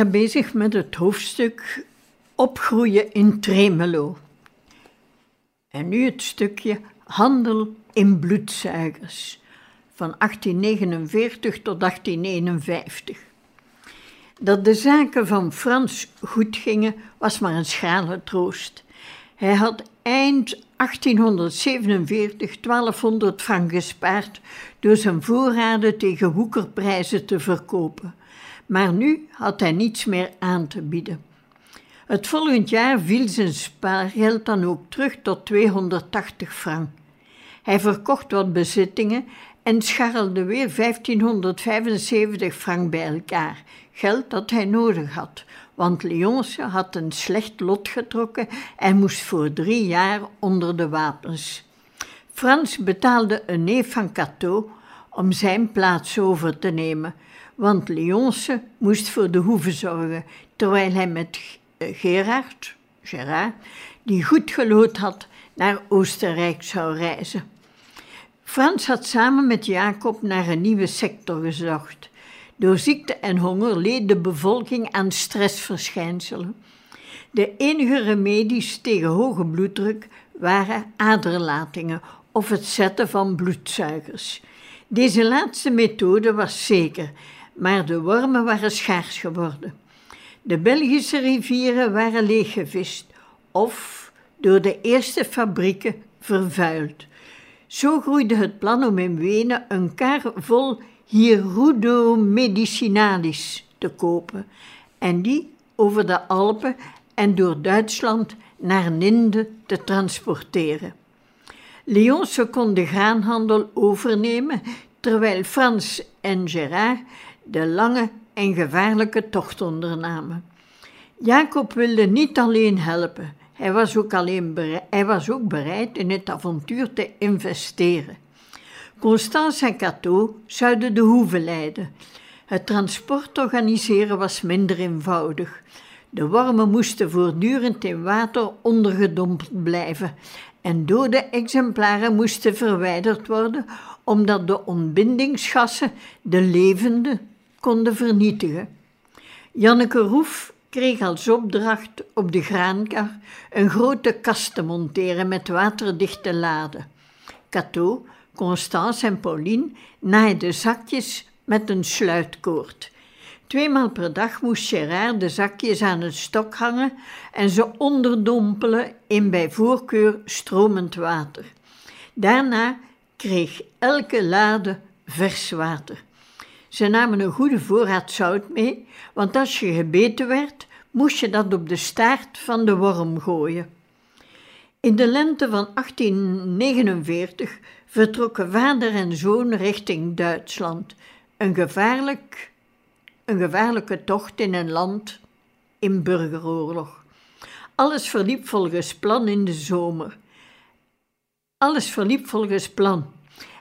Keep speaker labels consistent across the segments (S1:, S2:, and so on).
S1: Waren bezig met het hoofdstuk Opgroeien in Tremelo. En nu het stukje Handel in bloedzuigers van 1849 tot 1851. Dat de zaken van Frans goed gingen was maar een schrale troost. Hij had eind 1847 1200 frank gespaard door zijn voorraden tegen hoekerprijzen te verkopen maar nu had hij niets meer aan te bieden. Het volgend jaar viel zijn spaargeld dan ook terug tot 280 frank. Hij verkocht wat bezittingen en scharrelde weer 1575 frank bij elkaar, geld dat hij nodig had, want Lyonse had een slecht lot getrokken en moest voor drie jaar onder de wapens. Frans betaalde een neef van Cateau om zijn plaats over te nemen, want Lyonse moest voor de hoeve zorgen, terwijl hij met eh, Gerard, Gerard, die goed gelood had, naar Oostenrijk zou reizen. Frans had samen met Jacob naar een nieuwe sector gezocht. Door ziekte en honger leed de bevolking aan stressverschijnselen. De enige remedies tegen hoge bloeddruk waren aderlatingen of het zetten van bloedsuikers. Deze laatste methode was zeker maar de wormen waren schaars geworden. De Belgische rivieren waren leeggevist of door de eerste fabrieken vervuild. Zo groeide het plan om in Wenen een kar vol Hirudo medicinalis te kopen en die over de Alpen en door Duitsland naar Ninde te transporteren. Lyonse kon de graanhandel overnemen, terwijl Frans en Gerard de lange en gevaarlijke tocht ondernamen. Jacob wilde niet alleen helpen, hij was ook, alleen hij was ook bereid in het avontuur te investeren. Constance en Cato zouden de hoeve leiden. Het transport organiseren was minder eenvoudig. De wormen moesten voortdurend in water ondergedompeld blijven en dode exemplaren moesten verwijderd worden omdat de ontbindingsgassen de levende konden vernietigen. Janneke Roef kreeg als opdracht op de graankar een grote kast te monteren met waterdichte laden. Cato, Constance en Pauline naaiden zakjes met een sluitkoord. Tweemaal per dag moest Gerard de zakjes aan een stok hangen en ze onderdompelen in bij voorkeur stromend water. Daarna kreeg elke lade vers water. Ze namen een goede voorraad zout mee, want als je gebeten werd, moest je dat op de staart van de worm gooien. In de lente van 1849 vertrokken vader en zoon richting Duitsland, een, gevaarlijk, een gevaarlijke tocht in een land in burgeroorlog. Alles verliep volgens plan in de zomer. Alles verliep volgens plan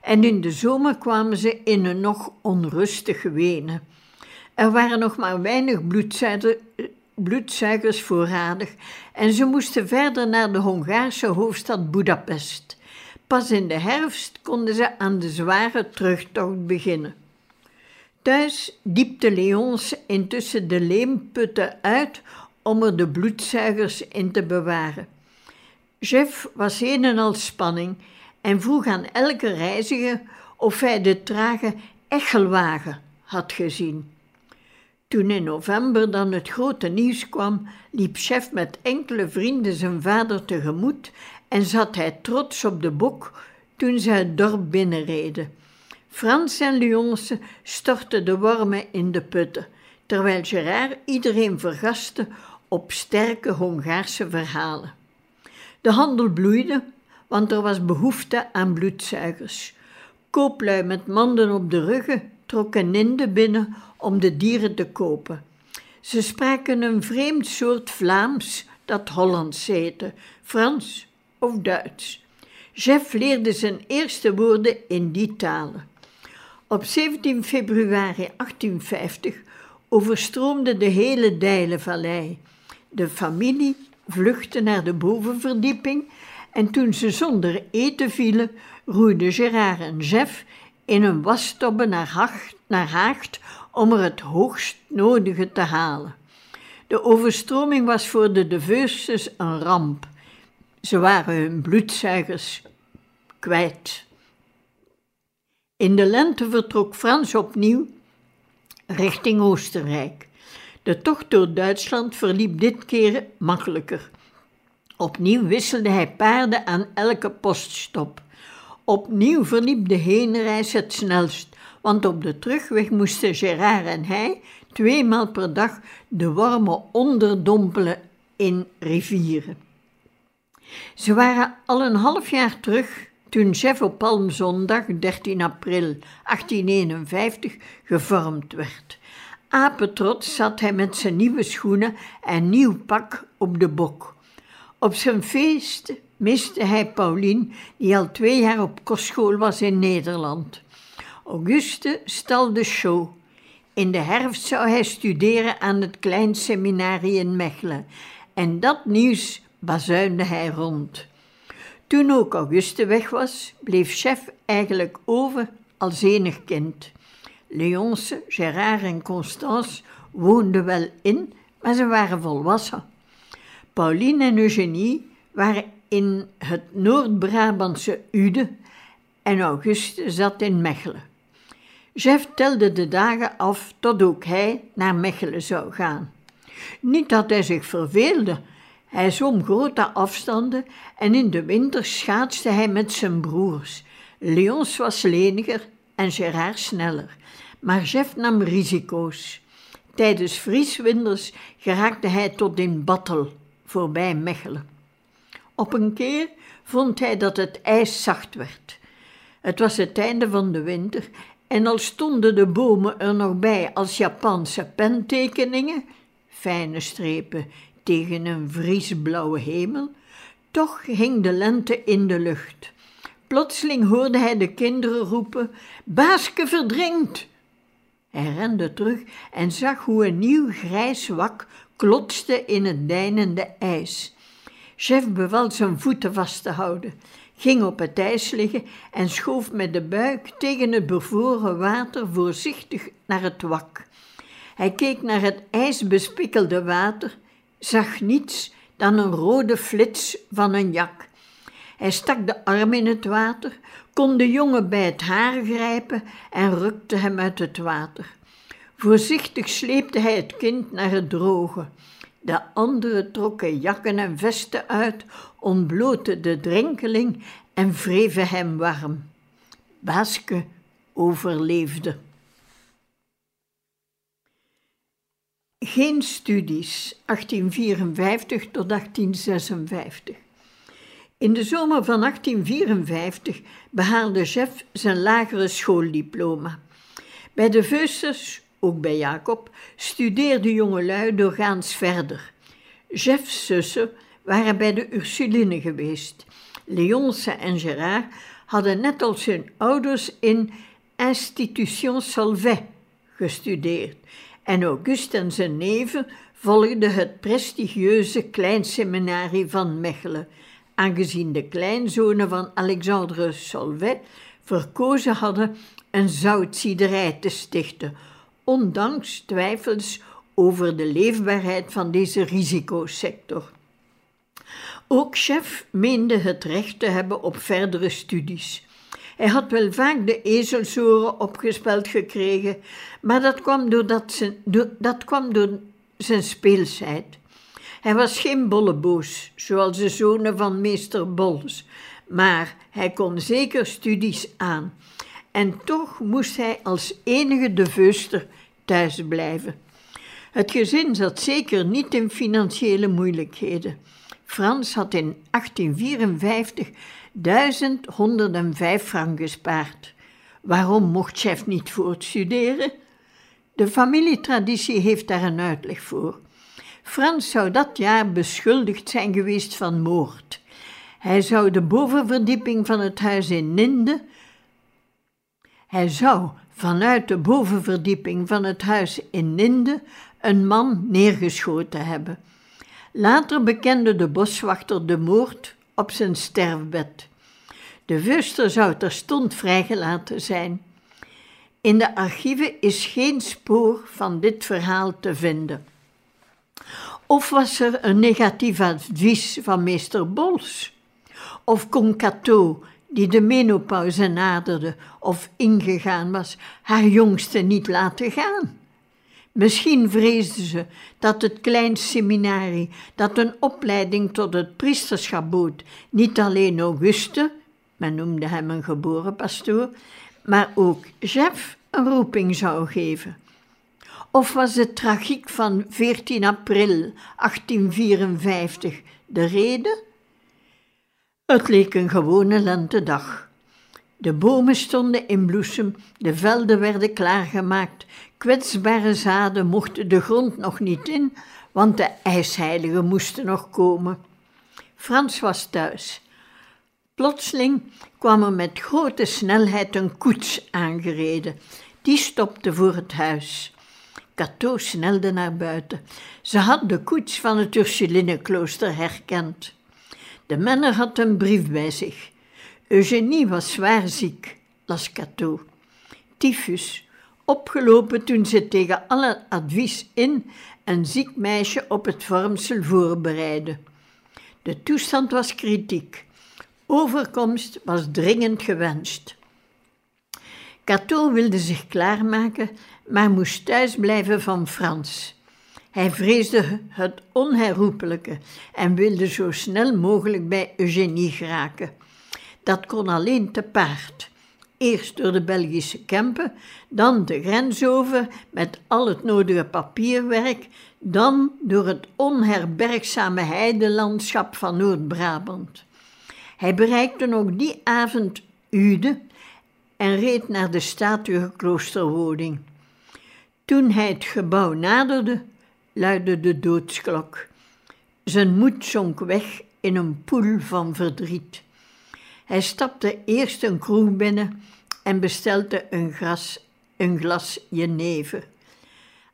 S1: en in de zomer kwamen ze in een nog onrustig Wenen. Er waren nog maar weinig bloedzuigers voorradig en ze moesten verder naar de Hongaarse hoofdstad Budapest. Pas in de herfst konden ze aan de zware terugtocht beginnen. Thuis diepte Leons intussen de leemputten uit om er de bloedzuigers in te bewaren. Jeff was een en al spanning en vroeg aan elke reiziger of hij de trage Echelwagen had gezien. Toen in november dan het grote nieuws kwam, liep chef met enkele vrienden zijn vader tegemoet en zat hij trots op de bok toen ze het dorp binnenreden. Frans en Lyonse stortten de wormen in de putten, terwijl Gerard iedereen vergaste op sterke Hongaarse verhalen. De handel bloeide want er was behoefte aan bloedzuigers. Kooplui met manden op de ruggen trokken Ninde binnen om de dieren te kopen. Ze spraken een vreemd soort Vlaams dat Hollands heette, Frans of Duits. Jeff leerde zijn eerste woorden in die talen. Op 17 februari 1850 overstroomde de hele Dijlenvallei. De familie vluchtte naar de bovenverdieping en toen ze zonder eten vielen, roeiden Gerard en Jeff in een wastobbe naar, naar Haagt om er het hoogst nodige te halen. De overstroming was voor de Deveuses een ramp. Ze waren hun bloedzuigers kwijt. In de lente vertrok Frans opnieuw richting Oostenrijk. De tocht door Duitsland verliep dit keer makkelijker. Opnieuw wisselde hij paarden aan elke poststop. Opnieuw verliep de heenreis het snelst, want op de terugweg moesten Gerard en hij tweemaal per dag de wormen onderdompelen in rivieren. Ze waren al een half jaar terug toen Jeff op Palmzondag 13 april 1851 gevormd werd. Apetrots zat hij met zijn nieuwe schoenen en nieuw pak op de bok. Op zijn feest miste hij Pauline, die al twee jaar op kostschool was in Nederland. Auguste stal de show. In de herfst zou hij studeren aan het klein seminarie in Mechelen. En dat nieuws bazuinde hij rond. Toen ook Auguste weg was, bleef chef eigenlijk over als enig kind. Leonce, Gérard en Constance woonden wel in, maar ze waren volwassen. Pauline en Eugenie waren in het Noord-Brabantse Ude en Auguste zat in Mechelen. Jeff telde de dagen af tot ook hij naar Mechelen zou gaan. Niet dat hij zich verveelde, hij zwom grote afstanden en in de winter schaatste hij met zijn broers. Leons was leniger en Gerard sneller, maar Jeff nam risico's. Tijdens vrieswinters geraakte hij tot in Battel, voorbij Mechelen. Op een keer vond hij dat het ijs zacht werd. Het was het einde van de winter en al stonden de bomen er nog bij als Japanse pentekeningen, fijne strepen tegen een vriesblauwe hemel, toch hing de lente in de lucht. Plotseling hoorde hij de kinderen roepen: Baaske verdrinkt! Hij rende terug en zag hoe een nieuw grijs wak klotste in het deinende ijs. Chef beval zijn voeten vast te houden, ging op het ijs liggen en schoof met de buik tegen het bevroren water voorzichtig naar het wak. Hij keek naar het ijsbespikkelde water zag niets dan een rode flits van een jak. Hij stak de arm in het water, kon de jongen bij het haar grijpen en rukte hem uit het water. Voorzichtig sleepte hij het kind naar het droge. De anderen trokken jakken en vesten uit, ontbloten de drenkeling en wreven hem warm. Baaske overleefde. Geen studies, 1854 tot 1856. In de zomer van 1854 behaalde Jeff zijn lagere schooldiploma. Bij de Veusters, ook bij Jacob, studeerden jongelui doorgaans verder. Jeff's zussen waren bij de Ursuline geweest. Leonce en Gérard hadden net als hun ouders in Institution Solvay gestudeerd en Auguste en zijn neven volgden het prestigieuze kleinseminarie van Mechelen, aangezien de kleinzonen van Alexandre Solvay verkozen hadden een zoutziederij te stichten, ondanks twijfels over de leefbaarheid van deze risicosector. Ook chef meende het recht te hebben op verdere studies. Hij had wel vaak de ezelsoren opgespeld gekregen, maar dat kwam, doordat dat kwam door zijn speelsheid. Hij was geen bolleboos, zoals de zonen van meester Bols, maar hij kon zeker studies aan. En toch moest hij als enige de veuster thuis blijven. Het gezin zat zeker niet in financiële moeilijkheden. Frans had in 1854 1105 frank gespaard. Waarom mocht chef niet voortstuderen? De familietraditie heeft daar een uitleg voor. Frans zou dat jaar beschuldigd zijn geweest van moord. Hij zou de bovenverdieping van het huis in Ninde. Hij zou vanuit de bovenverdieping van het huis in Ninde een man neergeschoten hebben. Later bekende de boswachter de moord op zijn sterfbed. De vuster zou terstond vrijgelaten zijn. In de archieven is geen spoor van dit verhaal te vinden. Of was er een negatief advies van meester Bols? Of kon Cato, die de menopauze naderde of ingegaan was, haar jongste niet laten gaan? Misschien vreesde ze dat het klein seminarie, dat een opleiding tot het priesterschap bood, niet alleen Auguste, men noemde hem een geboren pastoor, maar ook Jeff een roeping zou geven. Of was de tragiek van 14 april 1854 de reden? Het leek een gewone lentedag. De bomen stonden in bloesem, de velden werden klaargemaakt, kwetsbare zaden mochten de grond nog niet in, want de ijsheiligen moesten nog komen. Frans was thuis. Plotseling kwam er met grote snelheid een koets aangereden. Die stopte voor het huis. Cato snelde naar buiten. Ze had de koets van het Ursulinenklooster herkend. De menner had een brief bij zich. Eugenie was zwaar ziek, las Cato. Tyfus, opgelopen toen ze tegen alle advies in een ziek meisje op het vormsel voorbereidde. De toestand was kritiek. Overkomst was dringend gewenst. Cato wilde zich klaarmaken, maar moest thuisblijven van Frans. Hij vreesde het onherroepelijke en wilde zo snel mogelijk bij Eugenie geraken. Dat kon alleen te paard. Eerst door de Belgische Kempen, dan de grens over met al het nodige papierwerk, dan door het onherbergzame heidelandschap van Noord-Brabant. Hij bereikte ook die avond Ude en reed naar de statige kloosterwoning. Toen hij het gebouw naderde, luidde de doodsklok. Zijn moed zonk weg in een poel van verdriet. Hij stapte eerst een kroeg binnen en bestelde een, gras, een glas jenever.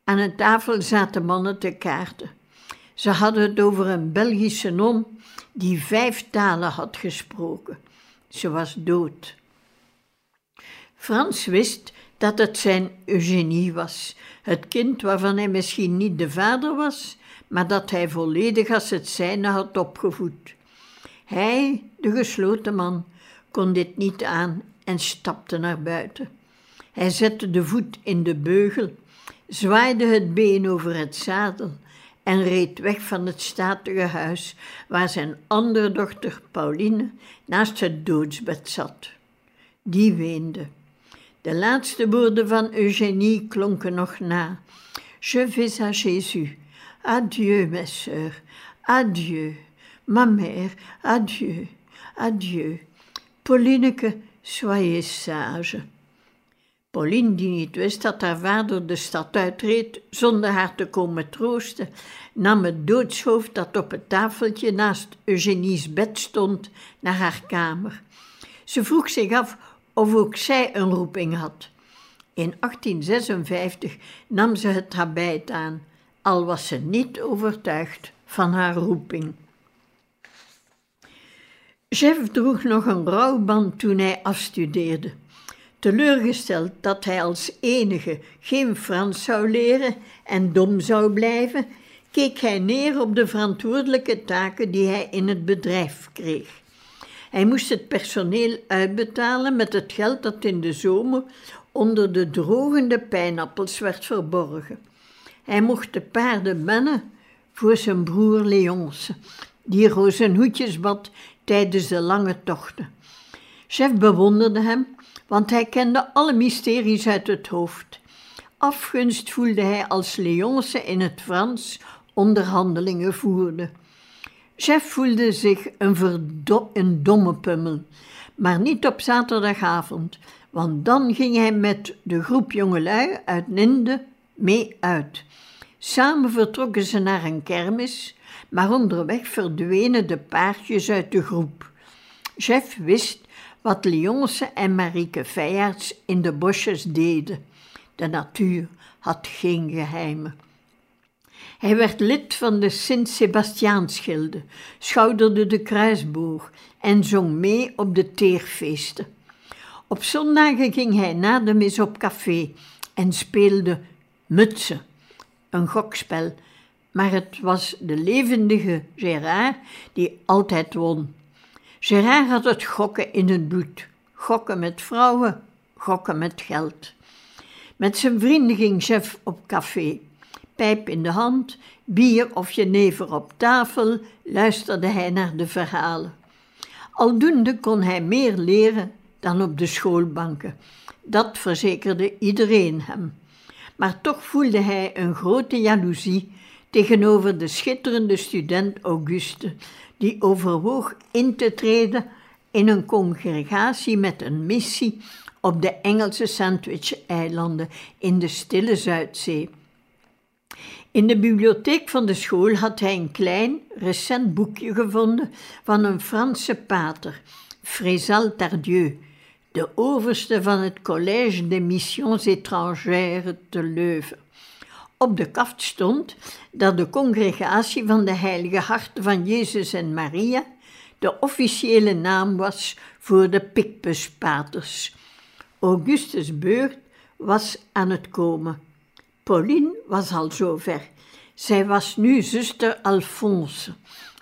S1: Aan een tafel zaten mannen te kaarten. Ze hadden het over een Belgische non die vijf talen had gesproken. Ze was dood. Frans wist dat het zijn Eugenie was, het kind waarvan hij misschien niet de vader was, maar dat hij volledig als het zijne had opgevoed. Hij, de gesloten man, kon dit niet aan en stapte naar buiten. Hij zette de voet in de beugel, zwaaide het been over het zadel en reed weg van het statige huis waar zijn andere dochter Pauline naast het doodsbed zat. Die weende. De laatste woorden van Eugénie klonken nog na. Je vais à Jésus. Adieu, mes sœurs. Adieu. Ma mère, adieu. Adieu. Paulineke, soyez sage. Pauline, die niet wist dat haar vader de stad uitreed zonder haar te komen troosten, nam het doodshoofd dat op het tafeltje naast Eugenie's bed stond naar haar kamer. Ze vroeg zich af of ook zij een roeping had. In 1856 nam ze het habit aan, al was ze niet overtuigd van haar roeping. Jeff droeg nog een rouwband toen hij afstudeerde. Teleurgesteld dat hij als enige geen Frans zou leren en dom zou blijven, keek hij neer op de verantwoordelijke taken die hij in het bedrijf kreeg. Hij moest het personeel uitbetalen met het geld dat in de zomer onder de drogende pijnappels werd verborgen. Hij mocht de paarden mennen voor zijn broer Leonce, die rozenhoedjes bad tijdens de lange tochten. Chef bewonderde hem, want hij kende alle mysteries uit het hoofd. Afgunst voelde hij als Leonce in het Frans onderhandelingen voerde. Chef voelde zich een, een domme pummel, maar niet op zaterdagavond, want dan ging hij met de groep jongelui uit Ninde mee uit. Samen vertrokken ze naar een kermis, maar onderweg verdwenen de paardjes uit de groep. Jeff wist wat Lyonse en Marieke Feyerts in de bosjes deden. De natuur had geen geheimen. Hij werd lid van de Sint-Sebastiaansgilde, schouderde de kruisboog en zong mee op de teerfeesten. Op zondagen ging hij na de mis op café en speelde mutsen, een gokspel, maar het was de levendige Gérard die altijd won. Gérard had het gokken in het bloed, gokken met vrouwen, gokken met geld. Met zijn vrienden ging Chef op café. Pijp in de hand, bier of jenever op tafel, luisterde hij naar de verhalen. Aldoende kon hij meer leren dan op de schoolbanken. Dat verzekerde iedereen hem. Maar toch voelde hij een grote jaloezie tegenover de schitterende student Auguste, die overwoog in te treden in een congregatie met een missie op de Engelse Sandwich-eilanden in de stille Zuidzee. In de bibliotheek van de school had hij een klein, recent boekje gevonden van een Franse pater, Frézal Tardieu, de overste van het Collège des Missions étrangères te Leuven. Op de kaft stond dat de congregatie van de Heilige Harten van Jezus en Maria de officiële naam was voor de Picpuspaters. Augustus' beurt was aan het komen. Pauline was al zover. Zij was nu zuster Alphonse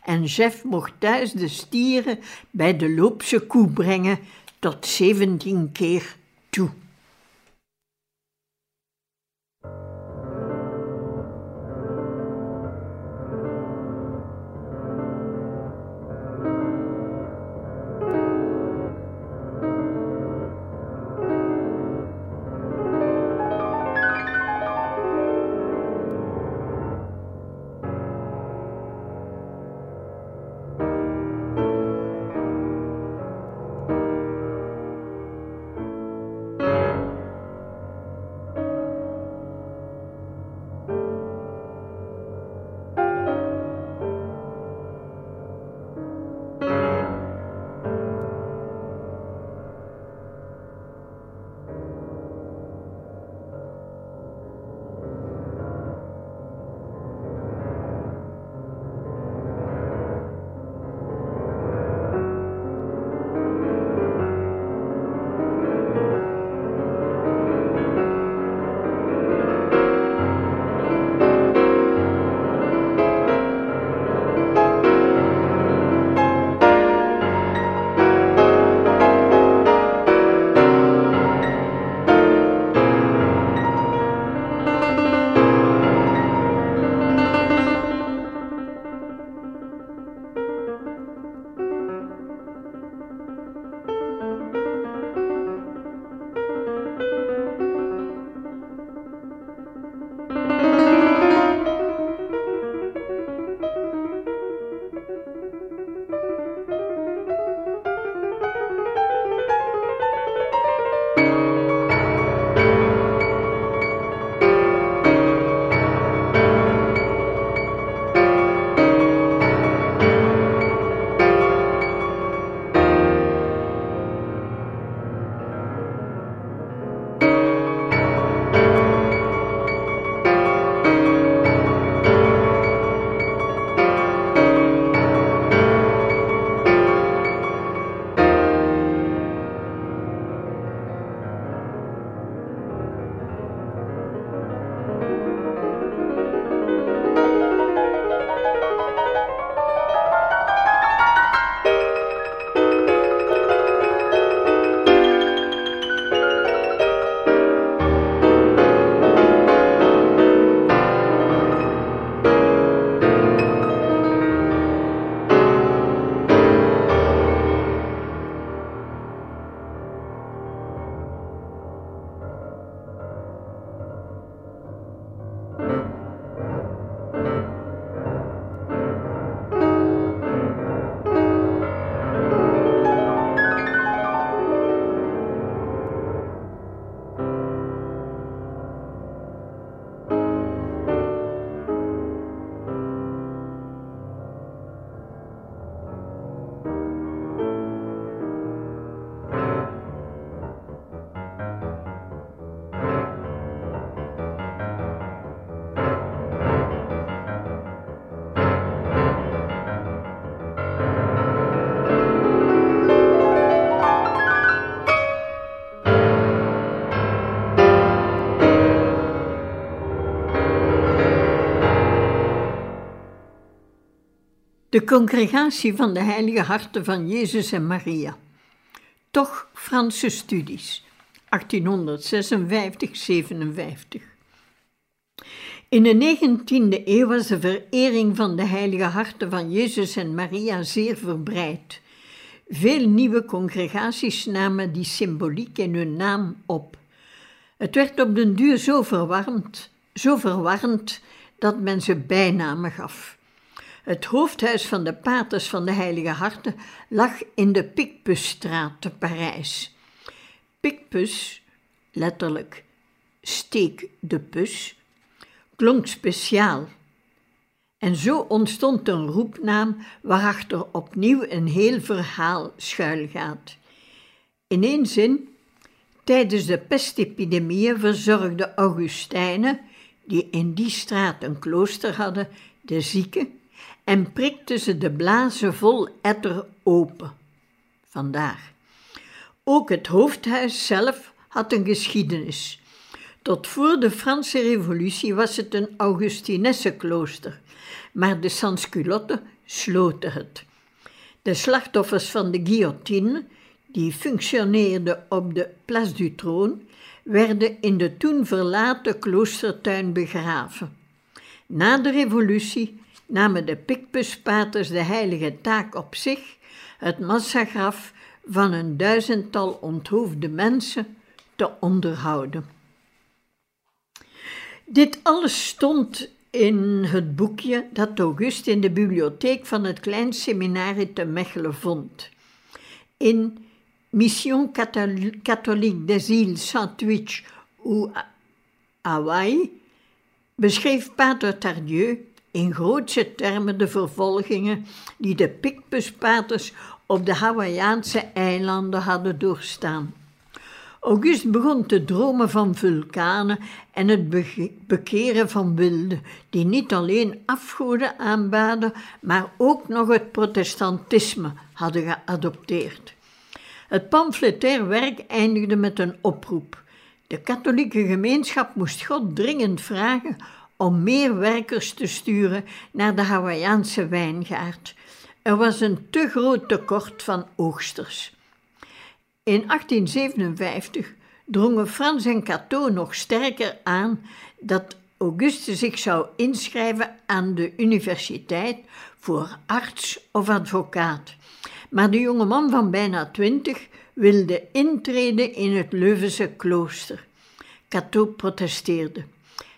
S1: en Jeff mocht thuis de stieren bij de loopse koe brengen tot zeventien keer toe. De congregatie van de heilige harten van Jezus en Maria. Toch Franse studies, 1856-57. In de 19e eeuw was de verering van de heilige harten van Jezus en Maria zeer verbreid. Veel nieuwe congregaties namen die symboliek in hun naam op. Het werd op den duur zo verwarmd, zo verwarrend dat men ze bijnamen gaf. Het hoofdhuis van de paters van de Heilige Harten lag in de Picpusstraat te Parijs. Picpus, letterlijk steek de pus, klonk speciaal. En zo ontstond een roepnaam waarachter opnieuw een heel verhaal schuilgaat. In één zin, tijdens de pestepidemieën verzorgden Augustijnen, die in die straat een klooster hadden, de zieken en prikten ze de blazen vol etter open. Vandaar. Ook het hoofdhuis zelf had een geschiedenis. Tot voor de Franse Revolutie was het een Augustinessenklooster, maar de sansculotten sloten het. De slachtoffers van de guillotine, die functioneerden op de Place du Trône, werden in de toen verlaten kloostertuin begraven. Na de revolutie namen de Picpuspaters de heilige taak op zich het massagraf van een duizendtal onthoofde mensen te onderhouden. Dit alles stond in het boekje dat August in de bibliotheek van het Klein Seminarie te Mechelen vond. In Mission Catholique des Îles Sandwich ou Hawaii beschreef Pater Tardieu in grootse termen de vervolgingen die de Picpuspaters op de Hawaïaanse eilanden hadden doorstaan. August begon te dromen van vulkanen en het bekeren van wilden, die niet alleen afgoden aanbaden, maar ook nog het protestantisme hadden geadopteerd. Het pamfletair werk eindigde met een oproep. De katholieke gemeenschap moest God dringend vragen om meer werkers te sturen naar de Hawaïaanse wijngaard. Er was een te groot tekort van oogsters. In 1857 drongen Frans en Cato nog sterker aan dat Auguste zich zou inschrijven aan de universiteit voor arts of advocaat. Maar de jonge man van bijna twintig wilde intreden in het Leuvense klooster. Cato protesteerde.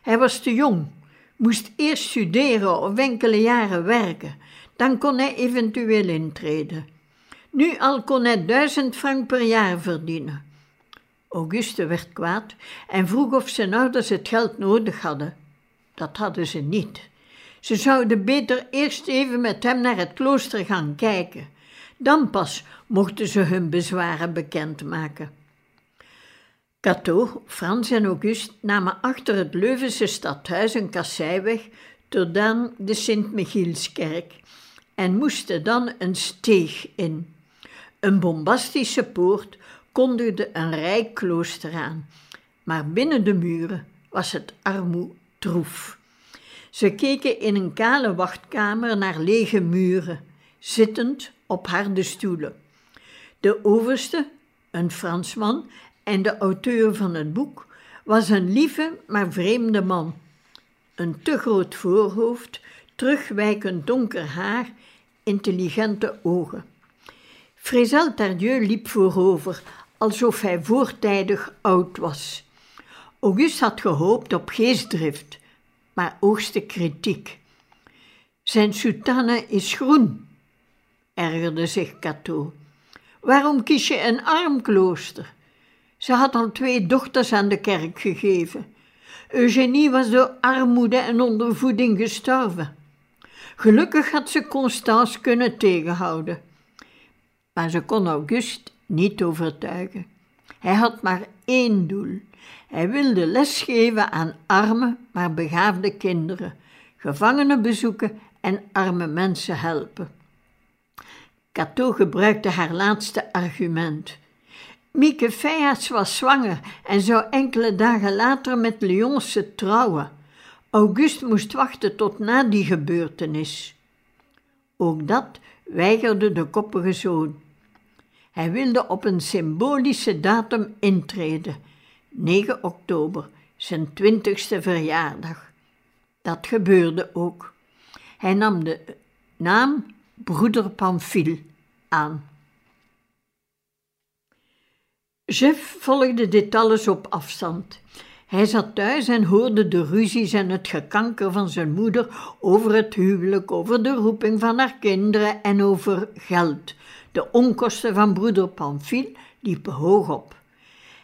S1: Hij was te jong, moest eerst studeren of enkele jaren werken, dan kon hij eventueel intreden. Nu al kon hij duizend frank per jaar verdienen. Auguste werd kwaad en vroeg of zijn ouders het geld nodig hadden. Dat hadden ze niet. Ze zouden beter eerst even met hem naar het klooster gaan kijken. Dan pas mochten ze hun bezwaren bekendmaken. Cato, Frans en Auguste namen achter het Leuvense stadhuis een kasseiweg tot aan de Sint-Michielskerk en moesten dan een steeg in. Een bombastische poort kondigde een rijk klooster aan, maar binnen de muren was het armoe troef. Ze keken in een kale wachtkamer naar lege muren, zittend op harde stoelen. De overste, een Fransman en de auteur van het boek, was een lieve maar vreemde man. Een te groot voorhoofd, terugwijkend donker haar, intelligente ogen. Frézel Tardieu liep voorover, alsof hij voortijdig oud was. Auguste had gehoopt op geestdrift, maar oogste kritiek. Zijn soutane is groen, ergerde zich Cato. Waarom kies je een arm klooster? Ze had al twee dochters aan de kerk gegeven. Eugenie was door armoede en ondervoeding gestorven. Gelukkig had ze Constance kunnen tegenhouden. Maar ze kon Auguste niet overtuigen. Hij had maar één doel. Hij wilde lesgeven aan arme, maar begaafde kinderen, gevangenen bezoeken en arme mensen helpen. Cato gebruikte haar laatste argument. Mieke Feyaerts was zwanger en zou enkele dagen later met Leonce trouwen. Auguste moest wachten tot na die gebeurtenis. Ook dat weigerde de koppige zoon. Hij wilde op een symbolische datum intreden, 9 oktober, zijn twintigste verjaardag. Dat gebeurde ook. Hij nam de naam broeder Pamphile aan. Jeff volgde dit alles op afstand. Hij zat thuis en hoorde de ruzies en het gekanker van zijn moeder over het huwelijk, over de roeping van haar kinderen en over geld. De onkosten van broeder Pamphile liepen hoog op.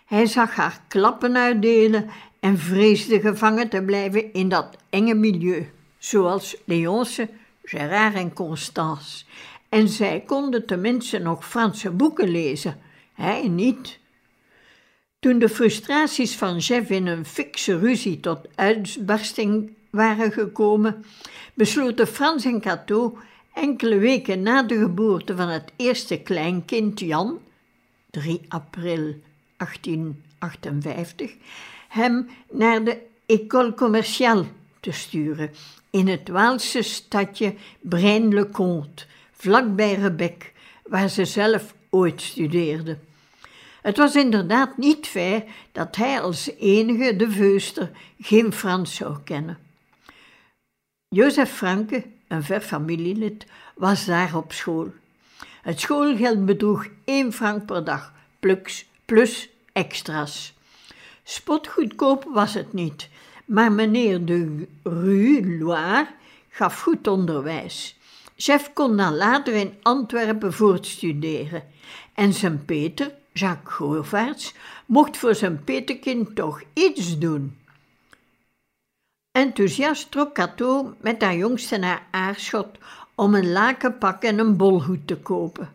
S1: Hij zag haar klappen uitdelen en vreesde gevangen te blijven in dat enge milieu, zoals Leonce, Gérard en Constance. En zij konden tenminste nog Franse boeken lezen, hij niet. Toen de frustraties van Jeff in een fikse ruzie tot uitbarsting waren gekomen, besloten Frans en Cato enkele weken na de geboorte van het eerste kleinkind Jan, 3 april 1858, hem naar de École Commerciale te sturen in het Waalse stadje Braine-le-Comte, vlakbij Rebec, waar ze zelf ooit studeerde. Het was inderdaad niet fair dat hij als enige de veuster geen Frans zou kennen. Jozef Franke, een ver familielid, was daar op school. Het schoolgeld bedroeg 1 frank per dag, plus, plus extra's. Spotgoedkoop was het niet, maar meneer de Rue Loire gaf goed onderwijs. Chef kon dan later in Antwerpen voortstuderen en zijn Peter, Jacques Govaerts, mocht voor zijn petekind toch iets doen. Enthousiast trok Cato met haar jongste naar Aarschot om een lakenpak en een bolhoed te kopen.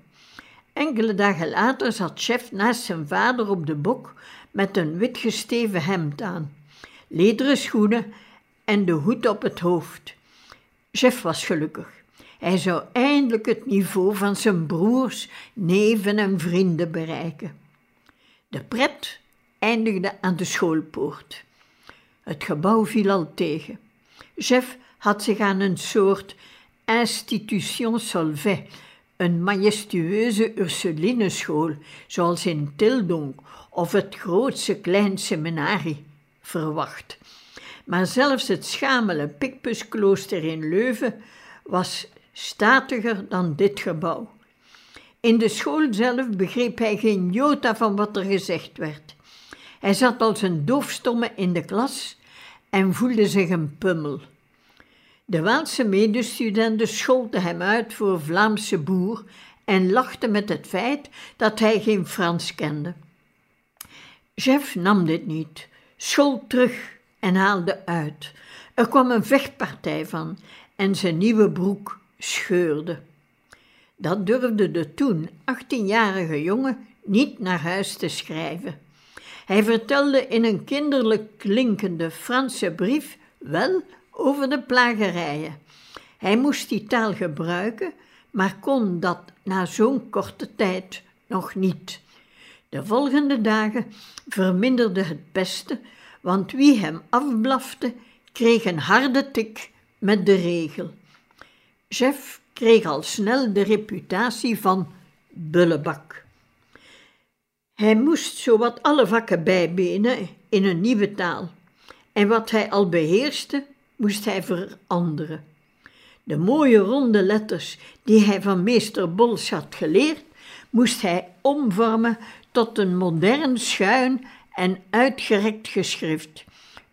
S1: Enkele dagen later zat chef naast zijn vader op de bok met een wit gesteven hemd aan, lederen schoenen en de hoed op het hoofd. Chef was gelukkig. Hij zou eindelijk het niveau van zijn broers, neven en vrienden bereiken. De pret eindigde aan de schoolpoort. Het gebouw viel al tegen. Jeff had zich aan een soort institution Solvay, een majestueuze Ursulineschool, zoals in Tildonk of het grootste klein seminarie, verwacht. Maar zelfs het schamele Picpusklooster in Leuven was statiger dan dit gebouw. In de school zelf begreep hij geen jota van wat er gezegd werd. Hij zat als een doofstomme in de klas en voelde zich een pummel. De Waalse medestudenten scholden hem uit voor Vlaamse boer en lachten met het feit dat hij geen Frans kende. Jeff nam dit niet, schold terug en haalde uit. Er kwam een vechtpartij van en zijn nieuwe broek scheurde. Dat durfde de toen 18-jarige jongen niet naar huis te schrijven. Hij vertelde in een kinderlijk klinkende Franse brief wel over de plagerijen. Hij moest die taal gebruiken, maar kon dat na zo'n korte tijd nog niet. De volgende dagen verminderde het beste, want wie hem afblafte, kreeg een harde tik met de regel. Jeff kreeg al snel de reputatie van bullebak. Hij moest zowat alle vakken bijbenen in een nieuwe taal. En wat hij al beheerste, moest hij veranderen. De mooie ronde letters die hij van meester Bols had geleerd, moest hij omvormen tot een modern schuin en uitgerekt geschrift.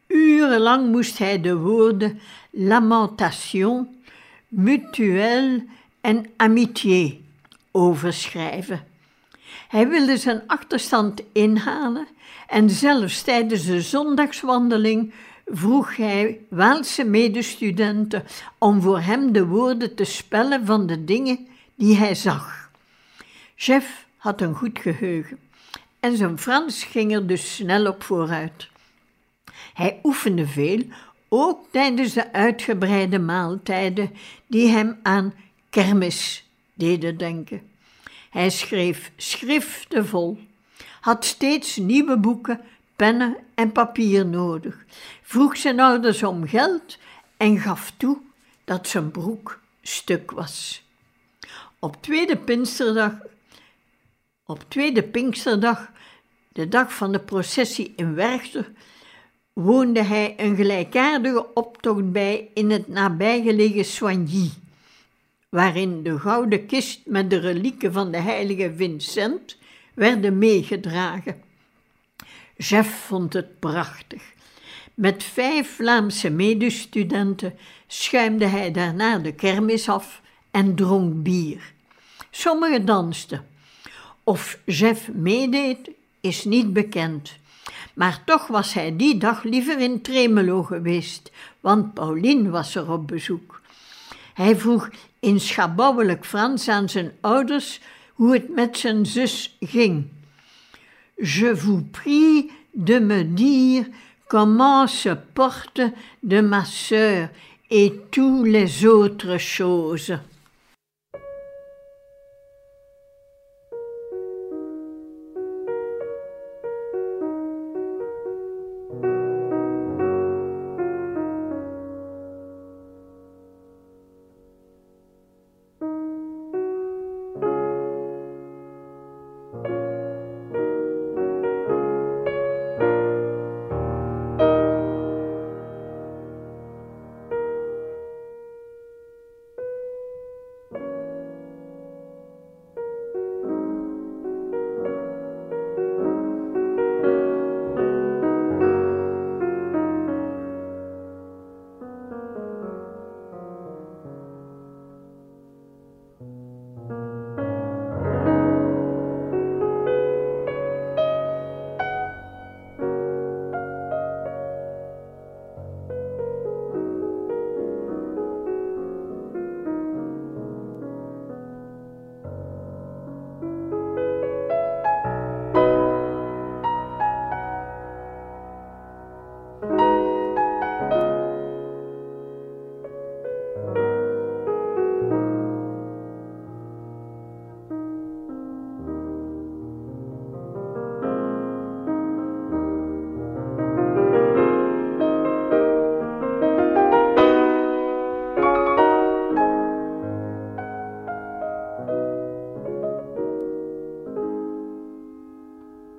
S1: Urenlang moest hij de woorden lamentation, mutuel en amitié overschrijven. Hij wilde zijn achterstand inhalen en zelfs tijdens de zondagswandeling vroeg hij Waalse medestudenten om voor hem de woorden te spellen van de dingen die hij zag. Jeff had een goed geheugen en zijn Frans ging er dus snel op vooruit. Hij oefende veel, ook tijdens de uitgebreide maaltijden die hem aan kermis deden denken. Hij schreef schriften vol, had steeds nieuwe boeken, pennen en papier nodig, vroeg zijn ouders om geld en gaf toe dat zijn broek stuk was. Op tweede Pinksterdag, op tweede Pinksterdag, de dag van de processie in Werchter, woonde hij een gelijkaardige optocht bij in het nabijgelegen Soigny, waarin de gouden kist met de relieken van de heilige Vincent werden meegedragen. Jeff vond het prachtig. Met vijf Vlaamse medestudenten schuimde hij daarna de kermis af en dronk bier. Sommigen dansten. Of Jeff meedeed, is niet bekend. Maar toch was hij die dag liever in Tremelo geweest, want Pauline was er op bezoek. Hij vroeg in schabouwelijk Frans aan zijn ouders hoe het met zijn zus ging. Je vous prie de me dire comment se porte de ma sœur et toutes les autres choses.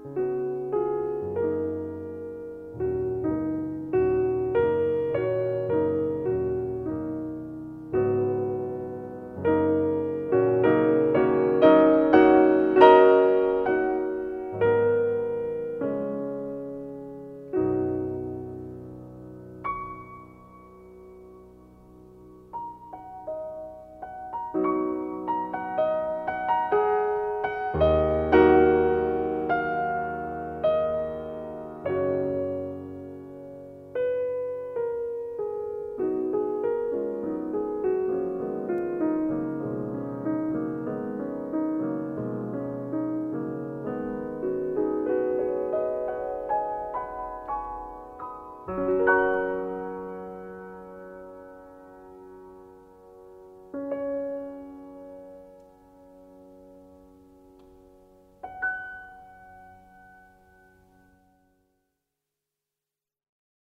S2: You.